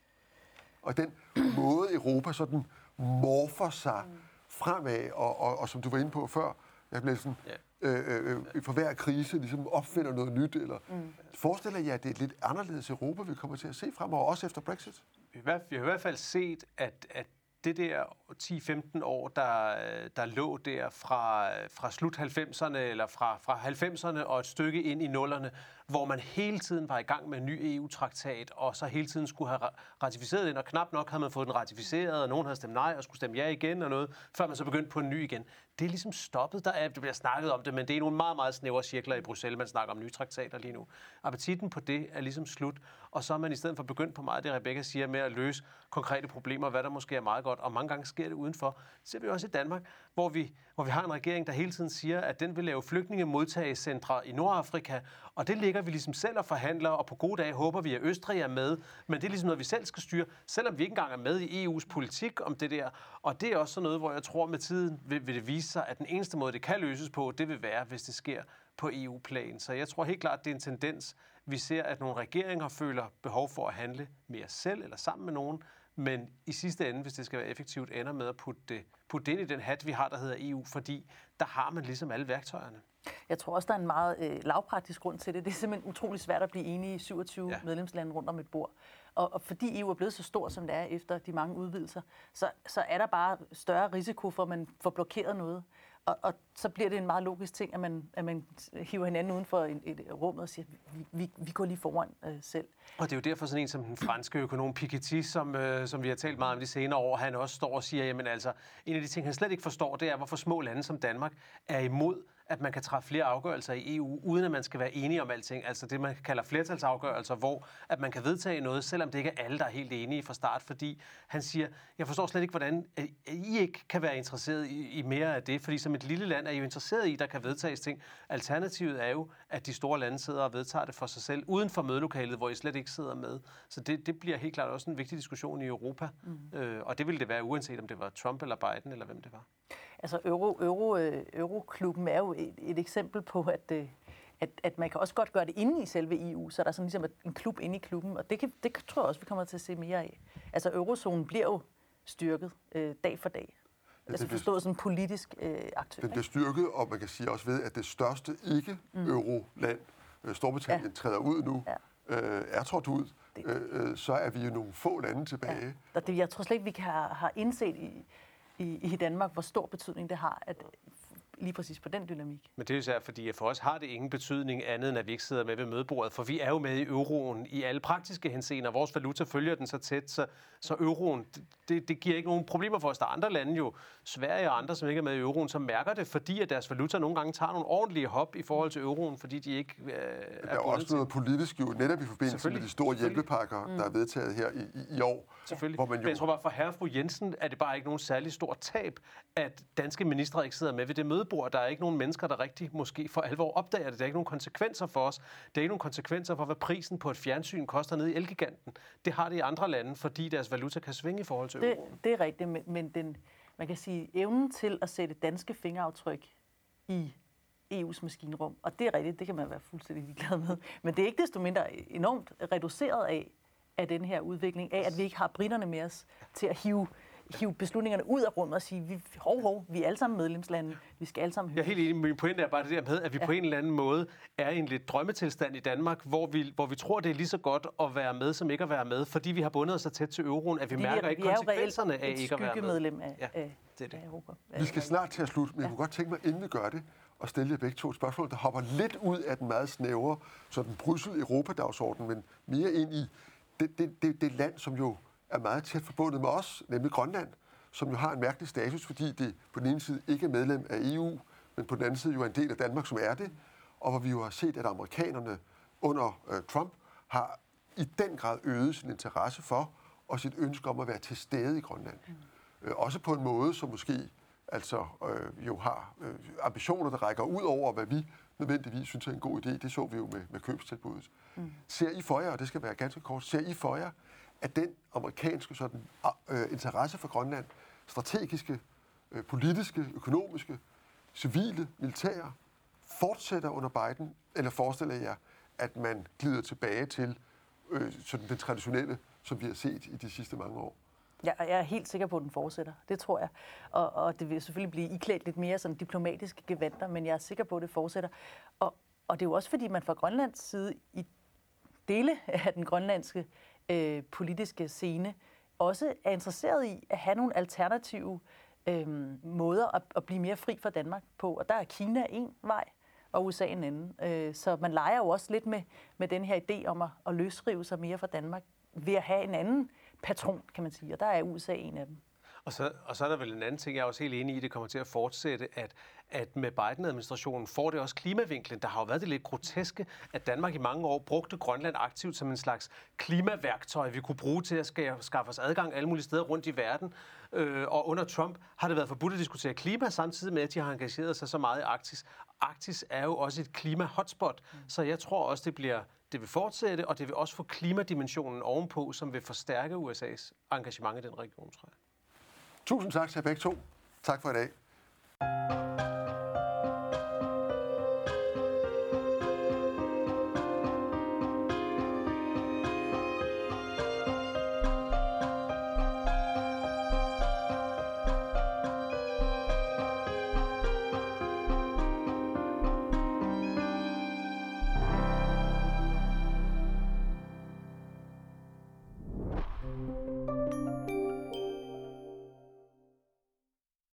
Og den måde, Europa sådan morfer sig fremad, og, og, og som du var inde på før, jeg blev sådan, ja. øh, øh, for hver krise ligesom opfinder noget nyt, eller mm. forestiller jeg, at det er et lidt anderledes Europa, vi kommer til at se fremover, også efter Brexit? Vi har i hvert fald set, at, at det der 10-15 år, der, der lå der fra, fra slut 90'erne eller fra, fra 90'erne og et stykke ind i nullerne, hvor man hele tiden var i gang med en ny EU-traktat, og så hele tiden skulle have ratificeret den, og knap nok havde man fået den ratificeret, og nogen havde stemt nej og skulle stemme ja igen og noget, før man så begyndte på en ny igen. Det er ligesom stoppet. Der er, det bliver snakket om det, men det er nogle meget, meget snævre cirkler i Bruxelles, man snakker om nye traktater lige nu. Appetitten på det er ligesom slut, og så er man i stedet for begyndt på meget af det, Rebecca siger, med at løse konkrete problemer, hvad der måske er meget godt, og mange gange sker det udenfor. Det ser vi også i Danmark, hvor vi, hvor vi har en regering, der hele tiden siger, at den vil lave flygtningemodtagecentre i Nordafrika, og det ligger vi ligesom selv og forhandler, og på gode dage håber vi, at Østrig er med, men det er ligesom noget, vi selv skal styre, selvom vi ikke engang er med i EU's politik om det der. Og det er også sådan noget, hvor jeg tror med tiden vil, vil det vise sig, at den eneste måde, det kan løses på, det vil være, hvis det sker på EU-plan. Så jeg tror helt klart, det er en tendens, vi ser, at nogle regeringer føler behov for at handle mere selv eller sammen med nogen, men i sidste ende, hvis det skal være effektivt, ender med at putte det, putte det ind i den hat, vi har, der hedder EU, fordi der har man ligesom alle værktøjerne. Jeg tror også, der er en meget øh, lavpraktisk grund til det. Det er simpelthen utrolig svært at blive enige i 27 ja. medlemslande rundt om et bord. Og, og fordi EU er blevet så stor, som det er efter de mange udvidelser, så, så er der bare større risiko for, at man får blokeret noget. Og, og så bliver det en meget logisk ting, at man, at man hiver hinanden uden for et, et rum og siger, vi, vi, vi går lige foran øh, selv. Og det er jo derfor sådan en som den franske økonom Piketty, som, øh, som vi har talt meget om de senere år, han også står og siger, jamen altså, en af de ting, han slet ikke forstår, det er, hvorfor små lande som Danmark er imod at man kan træffe flere afgørelser i EU, uden at man skal være enige om alting. Altså det, man kalder flertalsafgørelser, hvor at man kan vedtage noget, selvom det ikke er alle, der er helt enige fra start. Fordi han siger, jeg forstår slet ikke, hvordan I ikke kan være interesseret i, i mere af det. Fordi som et lille land er I jo interesseret i, der kan vedtages ting. Alternativet er jo, at de store lande sidder og vedtager det for sig selv, uden for mødelokalet, hvor I slet ikke sidder med. Så det, det bliver helt klart også en vigtig diskussion i Europa. Mm. Øh, og det ville det være, uanset om det var Trump eller Biden, eller hvem det var. Altså Euro, Euro, øh, Euroklubben er jo et, et eksempel på, at, øh, at, at man kan også godt gøre det inde i selve EU, så der er sådan ligesom en klub inde i klubben, og det, kan, det tror jeg også, vi kommer til at se mere af. Altså eurozonen bliver jo styrket øh, dag for dag. Altså forstået som politisk øh, aktør. Den bliver styrket, og man kan sige også ved, at det største ikke-euroland, mm. Storbritannien, ja. træder ud nu, ja. øh, er trådt ud, øh, så er vi jo nogle få lande tilbage. Ja. Det, jeg tror slet ikke, vi kan have, have indset i, i, i Danmark, hvor stor betydning det har, at lige præcis på den dynamik. Men det er jo særligt, fordi for os har det ingen betydning andet, end at vi ikke sidder med ved mødebordet, for vi er jo med i euroen i alle praktiske henseender. Vores valuta følger den så tæt, så, så euroen, det, det giver ikke nogen problemer for os. Der er andre lande jo, Sverige og andre, som ikke er med i euroen, som mærker det, fordi at deres valuta nogle gange tager nogle ordentlige hop i forhold til euroen, fordi de ikke øh, er Der er også noget politisk jo, netop i forbindelse med de store hjælpepakker, mm. der er vedtaget her i, i, i år. Selvfølgelig. Hvor man jo... Men jeg tror bare, for herre fru Jensen er det bare ikke nogen særlig stor tab, at danske ministre ikke sidder med ved det mødebord. Der er ikke nogen mennesker, der rigtig måske for alvor opdager det. Der er ikke nogen konsekvenser for os. Der er ikke nogen konsekvenser for, hvad prisen på et fjernsyn koster nede i Elgiganten. Det har det i andre lande, fordi deres valuta kan svinge i forhold til det, Det er rigtigt, men, men den, man kan sige, evnen til at sætte danske fingeraftryk i EU's maskinrum, og det er rigtigt, det kan man være fuldstændig ligeglad med, men det er ikke desto mindre enormt reduceret af, af den her udvikling, af at vi ikke har britterne med os til at hive hive beslutningerne ud af rummet og sige, vi, hov, hov, vi er alle sammen medlemslande, vi skal alle sammen Jeg er helt enig, min pointe er bare det der med, at vi ja. på en eller anden måde er i en lidt drømmetilstand i Danmark, hvor vi, hvor vi tror, det er lige så godt at være med, som ikke at være med, fordi vi har bundet os så tæt til euroen, at vi fordi mærker vi er, ikke vi konsekvenserne af ikke at være med. medlem af, ja, det er det. af Europa. Vi skal snart til at slutte, men ja. jeg kunne godt tænke mig, inden vi gør det, og stille jer begge to et spørgsmål, der hopper lidt ud af den meget snævre, sådan Bryssel Europa-dagsorden, men mere ind i det, det, det, det land, som jo er meget tæt forbundet med os, nemlig Grønland, som jo har en mærkelig status, fordi det på den ene side ikke er medlem af EU, men på den anden side jo er en del af Danmark, som er det, og hvor vi jo har set, at amerikanerne under øh, Trump har i den grad øget sin interesse for og sit ønske om at være til stede i Grønland. Mm. Øh, også på en måde, som måske altså øh, jo har øh, ambitioner, der rækker ud over, hvad vi nødvendigvis synes er en god idé. Det så vi jo med, med købstilbuddet. Mm. Ser I for jer, og det skal være ganske kort, ser I for jer, at den amerikanske sådan, øh, interesse for Grønland, strategiske, øh, politiske, økonomiske, civile, militære, fortsætter under Biden, eller forestiller jeg, at man glider tilbage til øh, sådan den traditionelle, som vi har set i de sidste mange år? Ja, jeg er helt sikker på, at den fortsætter. Det tror jeg. Og, og det vil selvfølgelig blive iklædt lidt mere sådan diplomatiske gevanter, men jeg er sikker på, at det fortsætter. Og, og det er jo også fordi, man fra Grønlands side i dele af den grønlandske øh, politiske scene også er interesseret i at have nogle alternative øh, måder at, at blive mere fri fra Danmark på. Og der er Kina en vej, og USA en anden. Øh, så man leger jo også lidt med, med den her idé om at, at løsrive sig mere fra Danmark ved at have en anden patron, kan man sige, og der er USA en af dem. Og så, og så er der vel en anden ting, jeg er også helt enig i, det kommer til at fortsætte, at, at med Biden-administrationen får det også klimavinklen. Der har jo været det lidt groteske, at Danmark i mange år brugte Grønland aktivt som en slags klimaværktøj, vi kunne bruge til at skaffe os adgang alle mulige steder rundt i verden. Øh, og under Trump har det været forbudt at diskutere klima, samtidig med, at de har engageret sig så meget i Arktis. Arktis er jo også et klima-hotspot, mm. så jeg tror også, det bliver det vil fortsætte, og det vil også få klimadimensionen ovenpå, som vil forstærke USA's engagement i den region, tror jeg. Tusind tak til jer begge to. Tak for i dag.